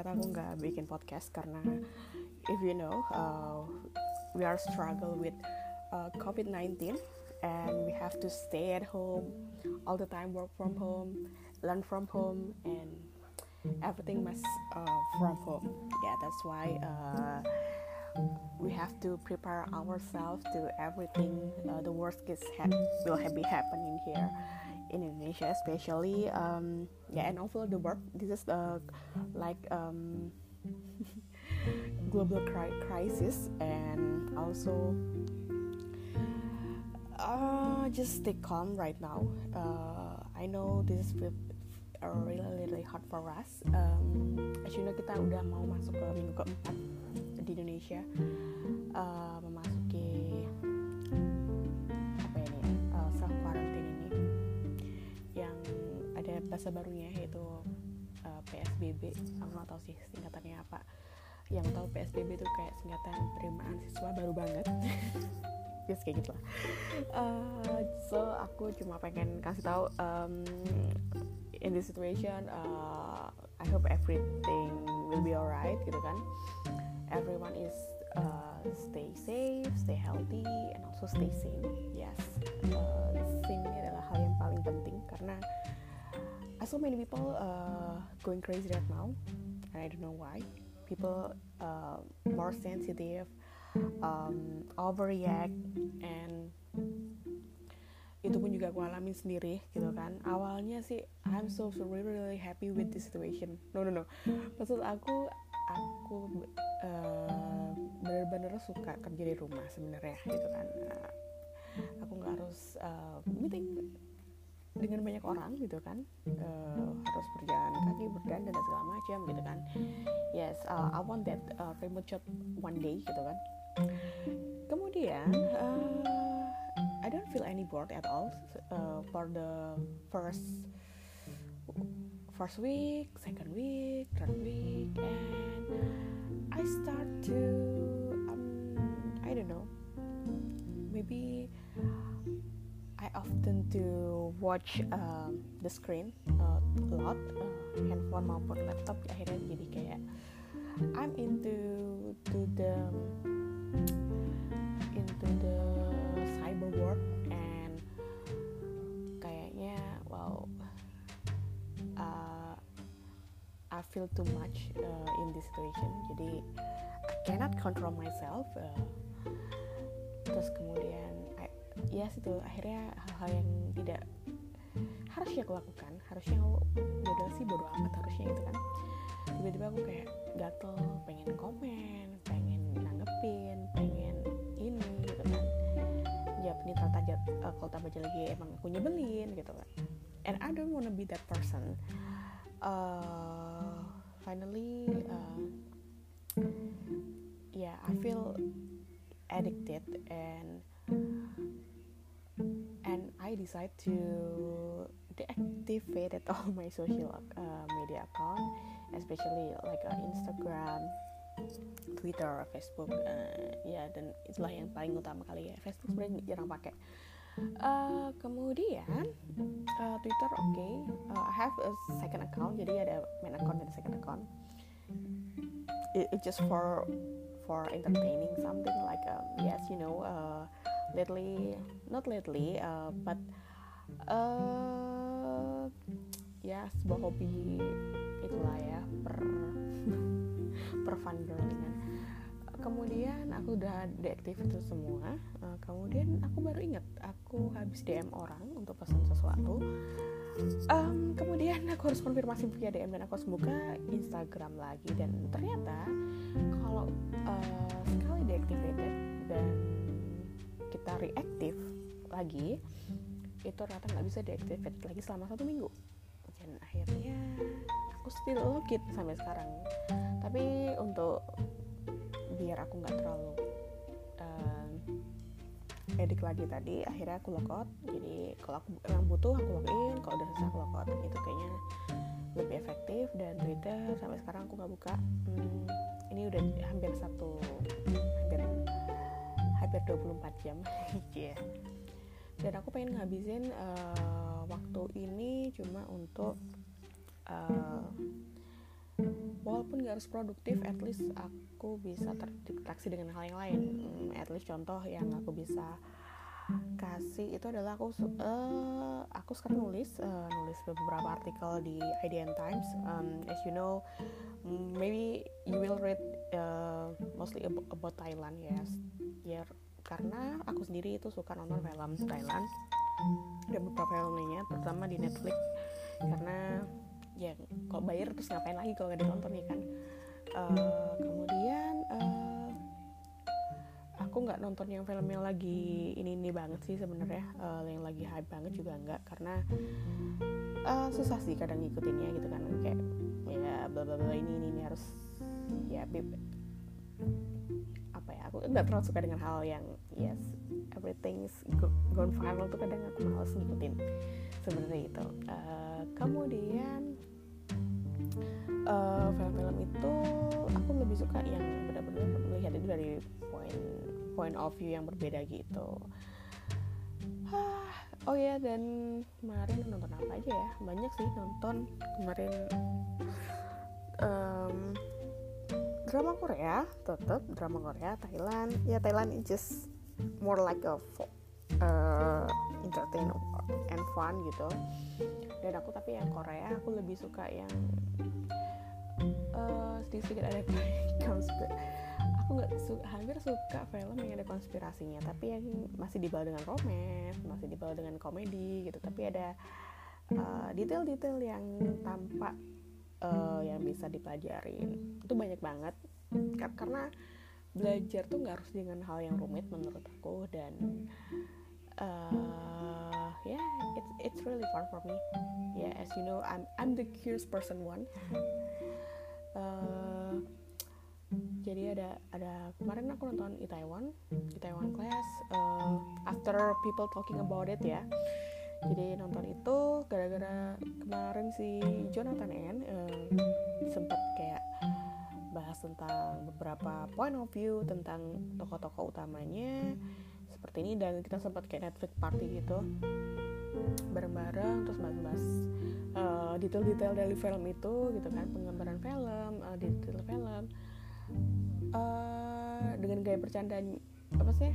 ternyata aku nggak bikin podcast karena if you know uh, we are struggle with uh, COVID-19 and we have to stay at home all the time work from home learn from home and everything must uh, from home. Yeah that's why uh, we have to prepare ourselves to everything uh, the worst case ha- will ha- be happening here in Indonesia especially um, yeah and also the work this is the like um, global cri- crisis and also uh, just stay calm right now. Uh, I know this is really really hard for us. Um, as you know kita udah mau masuk ke minggu keempat di Indonesia. Uh, memasuki bahasa barunya yaitu uh, PSBB aku nggak tahu sih singkatannya apa. Yang tahu PSBB itu kayak singkatan penerimaan siswa baru banget. Just kayak gitu lah uh, so aku cuma pengen kasih tahu um, in this situation uh, I hope everything will be alright gitu kan. Everyone is uh, stay safe stay healthy and also stay sane. Yes. Uh, sane adalah hal yang paling penting karena I saw many people uh, going crazy right now and I don't know why. People uh, more sensitive um, overreact and itu pun juga aku alami sendiri gitu kan. Awalnya sih I'm so, so really, really happy with this situation. No no no. Maksud aku aku uh, bener-bener suka kerja di rumah sebenarnya gitu kan. Uh, aku nggak harus uh, meeting dengan banyak orang gitu kan uh, harus berjalan kaki berdandan dan segala macam gitu kan. Yes uh, I want that uh, remote job one day gitu kan. Kemudian uh, I don't feel any bored at all uh, for the first first week, second week, third week, and I start to um, I don't know maybe I often to watch um, the screen uh, a lot uh, handphone maupun laptop. Akhirnya jadi kayak I'm into to the into the cyber work and kayaknya wow uh, I feel too much uh, in this situation. Jadi I cannot control myself uh, terus kemudian ya yes, itu akhirnya hal-hal yang tidak harusnya aku lakukan harusnya aku bodoh sih bodoh amat harusnya gitu kan. Tiba-tiba aku kayak gatel pengen komen pengen nanggepin pengen ini gitu kan. Ya ini tata uh, kalau tambah lagi emang aku nyebelin gitu kan. And I don't wanna be that person. Uh, finally uh, yeah I feel addicted and and I decide to deactivate all my social uh, media account especially like uh, Instagram Twitter, Facebook, uh, ya dan itulah yang paling utama kali ya. Facebook sebenarnya jarang pakai. Uh, kemudian uh, Twitter oke, okay. uh, I have a second account, jadi ada main account dan second account. It, it just for for entertaining something like um, yes you know uh, lately not lately uh, but uh, ya sebuah hobi itulah ya per per fun girlingan kemudian aku udah deaktif itu semua uh, kemudian aku baru inget aku habis DM orang untuk pesan sesuatu um, kemudian aku harus konfirmasi via DM dan aku harus buka Instagram lagi dan ternyata kalau uh, sekali deactivated dan kita reaktif lagi itu ternyata nggak bisa deactivate lagi selama satu minggu. Dan akhirnya aku still login sampai sekarang. Tapi untuk biar aku nggak terlalu um, edik lagi tadi akhirnya aku logout jadi kalau aku emang butuh aku login. Kalau udah selesai aku logout itu kayaknya lebih efektif. Dan Twitter sampai sekarang aku nggak buka. Hmm, ini udah hampir satu hampir hampir 24 jam yeah. dan aku pengen ngabisin uh, waktu ini cuma untuk uh, walaupun gak harus produktif at least aku bisa terdistraksi dengan hal yang lain hmm, at least contoh yang aku bisa kasih itu adalah aku uh, aku sekarang nulis uh, nulis beberapa artikel di IDN Times um, as you know maybe you will read uh, mostly about, Thailand yes. Ya yeah, karena aku sendiri itu suka nonton film Thailand. Dan beberapa filmnya terutama di Netflix. Karena ya kok bayar terus ngapain lagi kalau nggak ditonton ya kan? Uh, kemudian uh, aku nggak nonton yang film yang lagi ini ini banget sih sebenarnya. Uh, yang lagi hype banget juga nggak karena uh, susah sih kadang ngikutinnya gitu kan. Kayak ya bla bla bla ini ini, ini harus ya bib apa ya aku nggak terlalu suka dengan hal yang yes everything's gone viral tuh kadang aku males ngikutin sebenarnya itu uh, kemudian film film-film itu aku lebih suka yang benar-benar melihat itu dari point point of view yang berbeda gitu. Oh ya dan kemarin nonton apa aja ya? Banyak sih nonton kemarin. Um, drama Korea tetap drama Korea Thailand. Ya Thailand is just more like a uh, entertain and fun gitu. Dan aku tapi yang Korea aku lebih suka yang uh, sedikit ada konspirasi aku nggak su hampir suka film yang ada konspirasinya tapi yang masih dibawa dengan romance masih dibawa dengan komedi gitu. Tapi ada uh, detail-detail yang tampak uh, yang bisa dipelajarin. Itu banyak banget. Karena belajar tuh nggak harus dengan hal yang rumit menurut aku dan uh, yeah it's it's really fun for me. Yeah as you know I'm I'm the curious person one. Uh, jadi ada ada kemarin aku nonton Itaewon Itaewon Class uh, after people talking about it ya. Jadi nonton itu gara-gara kemarin si Jonathan N uh, sempat kayak bahas tentang beberapa point of view tentang tokoh-tokoh utamanya seperti ini dan kita sempat kayak Netflix party gitu. Bareng-bareng terus bahas-bahas uh, detail-detail dari film itu gitu kan penggambaran film uh, detail film uh, dengan gaya bercandaan apa sih?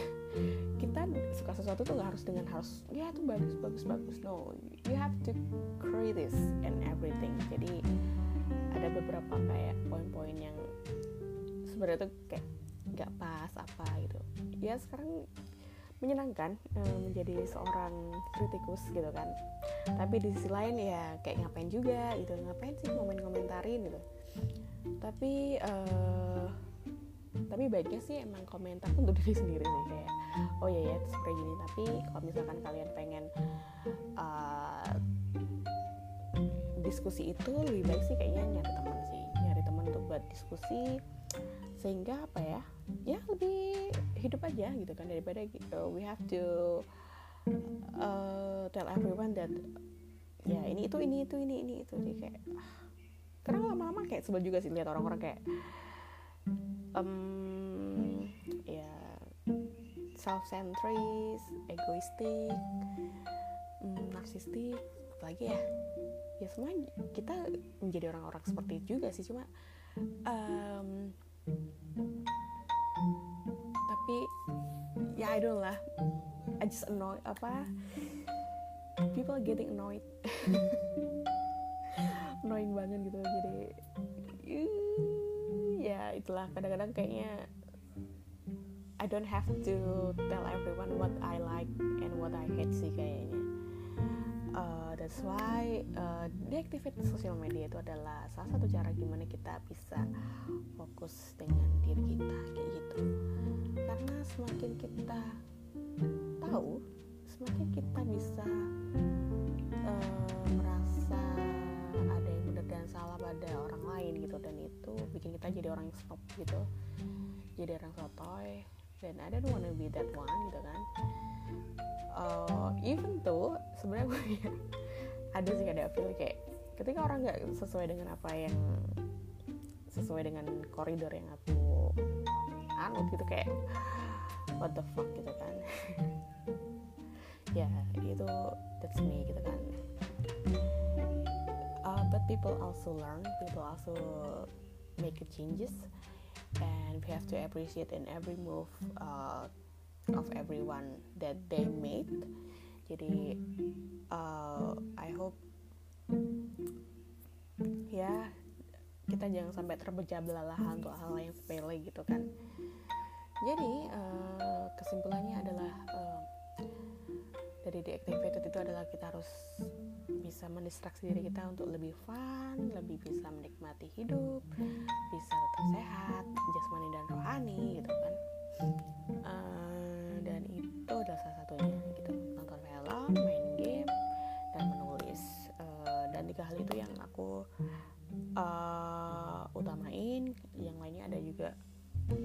Kita suka sesuatu tuh gak harus dengan harus ya itu bagus bagus bagus. No you have to this and everything. Jadi ada beberapa kayak poin-poin yang sebenarnya tuh kayak nggak pas apa gitu. Ya sekarang menyenangkan um, menjadi seorang kritikus gitu kan. Tapi di sisi lain ya kayak ngapain juga gitu ngapain sih ngomen-komentarin gitu tapi uh, tapi baiknya sih emang komentar untuk diri sendiri sih kayak oh iya ya seperti gini. Tapi kalau misalkan kalian pengen uh, diskusi itu lebih baik sih kayaknya nyari teman sih nyari teman untuk buat diskusi sehingga apa ya ya lebih hidup aja gitu kan daripada uh, we have to uh, tell everyone that ya ini itu ini itu ini ini itu. Jadi kayak karena lama-lama kayak sebel juga sih lihat orang-orang kayak um, ya self centered egoistik um, narsistik apalagi ya ya semua kita menjadi orang-orang seperti itu juga sih cuma um, tapi ya I don't lah. I just annoy apa people getting annoyed annoying banget gitu. Jadi ya itulah. Kadang-kadang kayaknya I don't have to tell everyone what I like and what I hate sih kayaknya. Uh, that's why uh, deactivate sosial media itu adalah salah satu cara gimana kita bisa fokus dengan diri kita kayak gitu. Karena semakin kita tahu semakin kita bisa uh, dan salah pada orang lain gitu dan itu bikin kita jadi orang yang stop gitu. Jadi orang sotoy dan I don't wanna be that one gitu kan. Uh, even tuh sebenarnya gue ya, ada sih ada feel kayak ketika orang nggak sesuai dengan apa yang sesuai dengan koridor yang aku anut gitu kayak what the fuck gitu kan. Ya itu that's me gitu kan people also learn people also make changes and we have to appreciate in every move uh, of everyone that they made jadi uh, I hope ya kita jangan sampai terpecah belah untuk hal yang sepele gitu kan. Jadi uh, kesimpulannya adalah uh, dari deactivated itu adalah kita harus bisa mendistraksi diri kita untuk lebih fun, lebih bisa menikmati hidup, bisa tetap sehat, jasmani dan rohani gitu kan. Uh, dan itu adalah salah satunya kita nonton film, main game, dan menulis. Uh, dan tiga hal itu yang aku uh, utamain. Yang lainnya ada juga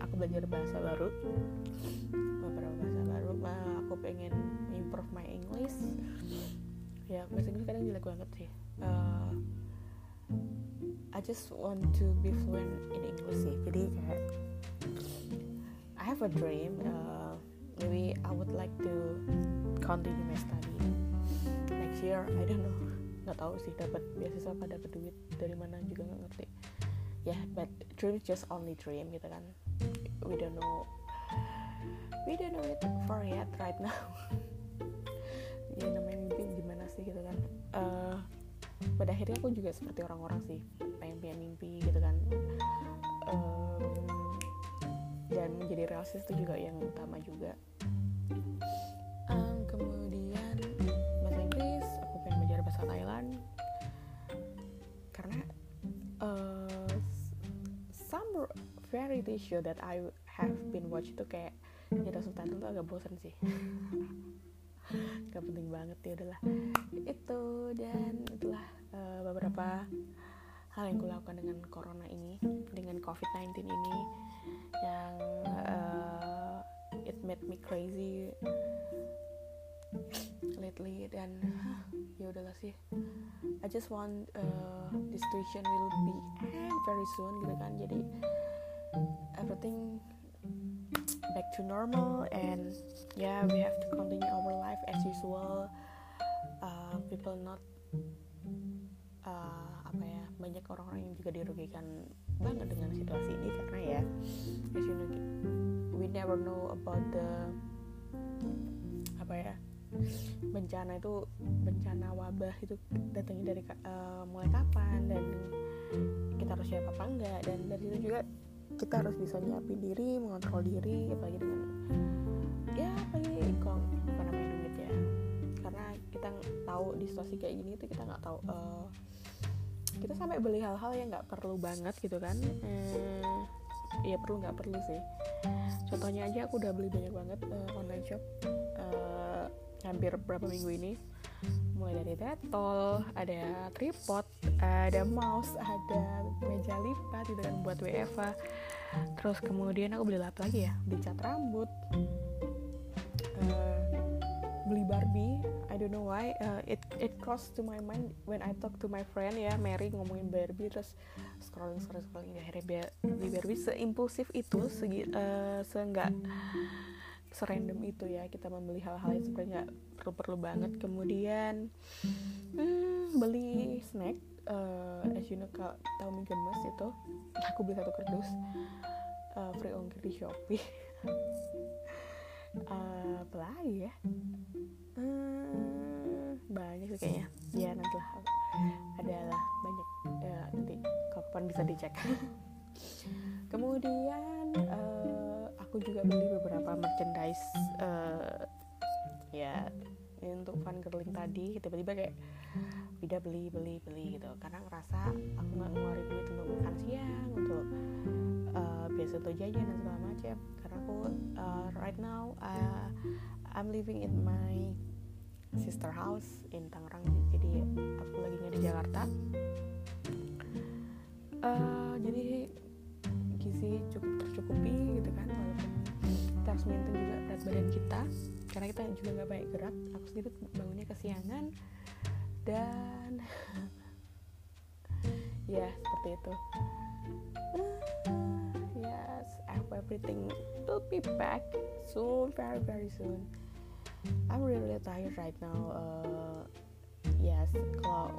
aku belajar bahasa baru, beberapa bahasa baru. Uh, aku pengen improve my English. Ya bahasa Inggris kadang jelek banget sih. Uh, I just want to be fluent in English sih. Jadi kayak I have a dream uh, maybe I would like to continue my study next year. I don't know. Nggak tahu sih dapat beasiswa apa dapat duit dari mana juga nggak ngerti. Ya yeah, but dream is just only dream gitu kan. We don't know. We don't know it for yet right now ya namanya mimpi gimana sih gitu kan. Uh, pada akhirnya aku juga seperti orang-orang sih pengen punya mimpi gitu kan. Um, dan menjadi realistis itu juga yang utama juga. Um, kemudian bahasa Inggris aku pengen belajar bahasa Thailand. Karena uh, some variety show that I have been watch itu kayak nyata subtitle tuh agak bosan sih gak penting banget ya udahlah. Itu dan itulah uh, beberapa hal yang kulakukan dengan corona ini dengan covid-19 ini yang uh, it made me crazy lately dan ya udahlah sih. I just want uh, this situation will be very soon gitu kan. Jadi everything back to normal and yeah we have to continue our life as usual. Uh, people not uh, apa ya banyak orang-orang yang juga dirugikan banget dengan situasi ini karena ya as you know we never know about the apa ya bencana itu bencana wabah itu datangnya dari uh, mulai kapan dan kita harus siap apa enggak. Dan dari situ juga kita harus bisa nyiapin diri mengontrol diri apalagi dengan ya apalagi kalau apa namanya duit ya. Karena kita tahu di situasi kayak gini tuh kita nggak tahu uh, kita sampai beli hal-hal yang nggak perlu banget gitu kan. Eh, ya perlu nggak perlu sih. Contohnya aja aku udah beli banyak banget uh, online shop uh, hampir berapa minggu ini mulai dari detol ada tripod ada mouse ada meja lipat gitu kan buat WFA terus kemudian aku beli apa lagi ya beli cat rambut. Uh, beli Barbie I don't know why. Uh, it it crossed to my mind when I talk to my friend ya Mary ngomongin Barbie terus scrolling scrolling scrolling. Akhirnya beli Barbie seimpulsif itu segi uh, seenggak serandom itu ya kita membeli hal-hal yang sebenarnya nggak perlu-perlu banget. Kemudian hmm, beli snack uh, as you know kalau tahu mie gemes itu aku beli satu kardus uh, free ongkir di shopee. Uh, apa lagi ya? Hmm, banyak sih kayaknya. Ya nanti lah adalah banyak ya, nanti kapan bisa dicek. Kemudian uh, aku juga beli beberapa merchandise uh, ya untuk fun girling tadi. Tiba-tiba kayak tidak beli beli beli gitu. Karena ngerasa aku nggak ngeluarin duit untuk makan siang untuk uh, biasa untuk jajan dan segala macam karena aku uh, right now uh, I'm living in my sister house in Tangerang. Jadi aku lagi nggak di Jakarta. Uh, jadi gizi cukup tercukupi gitu kan harus maintain juga berat badan kita. Karena kita juga nggak banyak gerak aku sendiri bangunnya kesiangan. Dan ya seperti itu. Yes I everything will be back soon very very soon. I'm really, really tired right now uh, yes kalau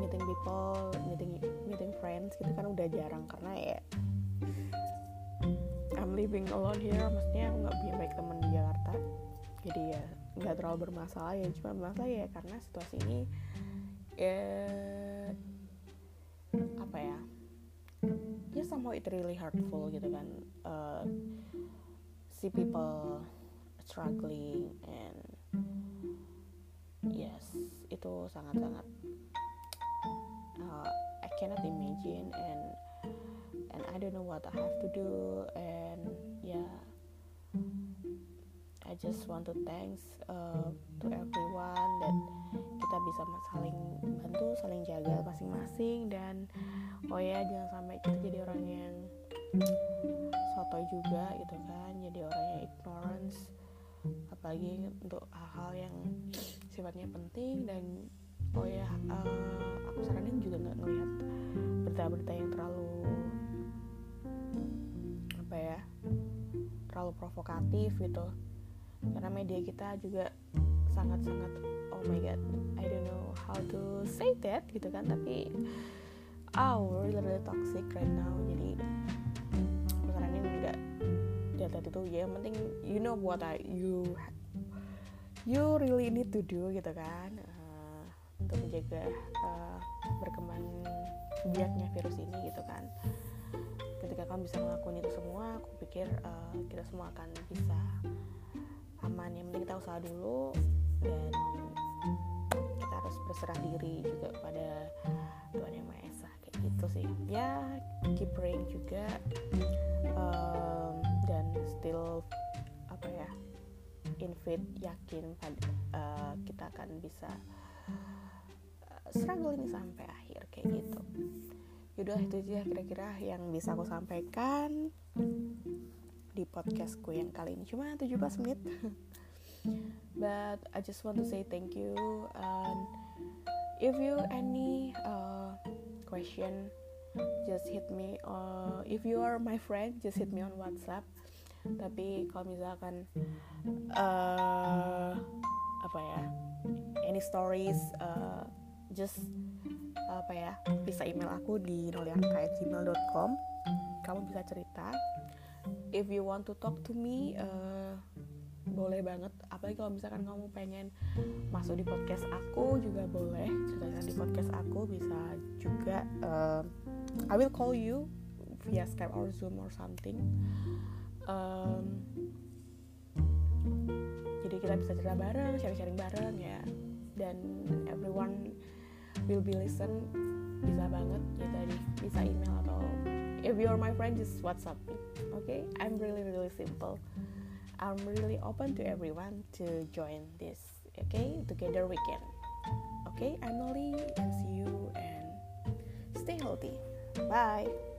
meeting people meeting meeting friends gitu kan udah jarang. Karena ya I'm living alone here. Maksudnya aku nggak punya baik teman di Jakarta. Jadi ya nggak terlalu bermasalah ya. Cuma masalah ya karena situasi ini ya apa ya ya somehow it really hurtful gitu kan. Uh, see people struggling and yes itu sangat-sangat uh, I cannot imagine and and I don't know what I have to do. And yeah I just want to thanks uh, to everyone that kita bisa saling bantu saling jaga masing-masing. Dan oh ya jangan sampai kita jadi orang yang soto juga gitu kan. Jadi orang yang ignorance. Apalagi untuk hal-hal yang sifatnya penting. Dan oh ya uh, aku saranin juga nggak ngelihat berita-berita yang terlalu terlalu provokatif gitu. Karena media kita juga sangat-sangat oh my god I don't know how to say that gitu kan. Tapi oh really really toxic right now. Jadi aku saranin nggak lihat itu ya yang penting you know what I you you really need to do gitu kan. Uh, untuk menjaga uh, berkembang biaknya virus ini gitu kan ketika kamu bisa melakukan itu semua aku pikir uh, kita semua akan bisa aman. Yang penting kita usaha dulu dan kita harus berserah diri juga pada Tuhan yang Maha Esa kayak gitu sih. Ya keep praying juga um, dan still apa ya invit yakin pada uh, kita akan bisa struggle ini sampai akhir kayak gitu yaudah itu aja kira-kira yang bisa aku sampaikan di podcastku yang kali ini. Cuma 17 menit. But I just want to say thank you. And if you any uh, question just hit me uh, if you are my friend just hit me on WhatsApp. Tapi kalau misalkan uh, apa ya any stories uh, just apa ya bisa email aku di noliarka@gmail.com kamu bisa cerita. If you want to talk to me uh, boleh banget. Apalagi kalau misalkan kamu pengen masuk di podcast aku juga boleh. Ceritakan di podcast aku bisa juga uh, I will call you via Skype or Zoom or something. Um, jadi kita bisa cerita bareng sharing-sharing bareng ya. Dan everyone will be listen bisa banget tadi bisa email atau if you're my friend just WhatsApp me okay? I'm really really simple. I'm really open to everyone to join this okay? Together we can okay? I'm Noli and see you and stay healthy. Bye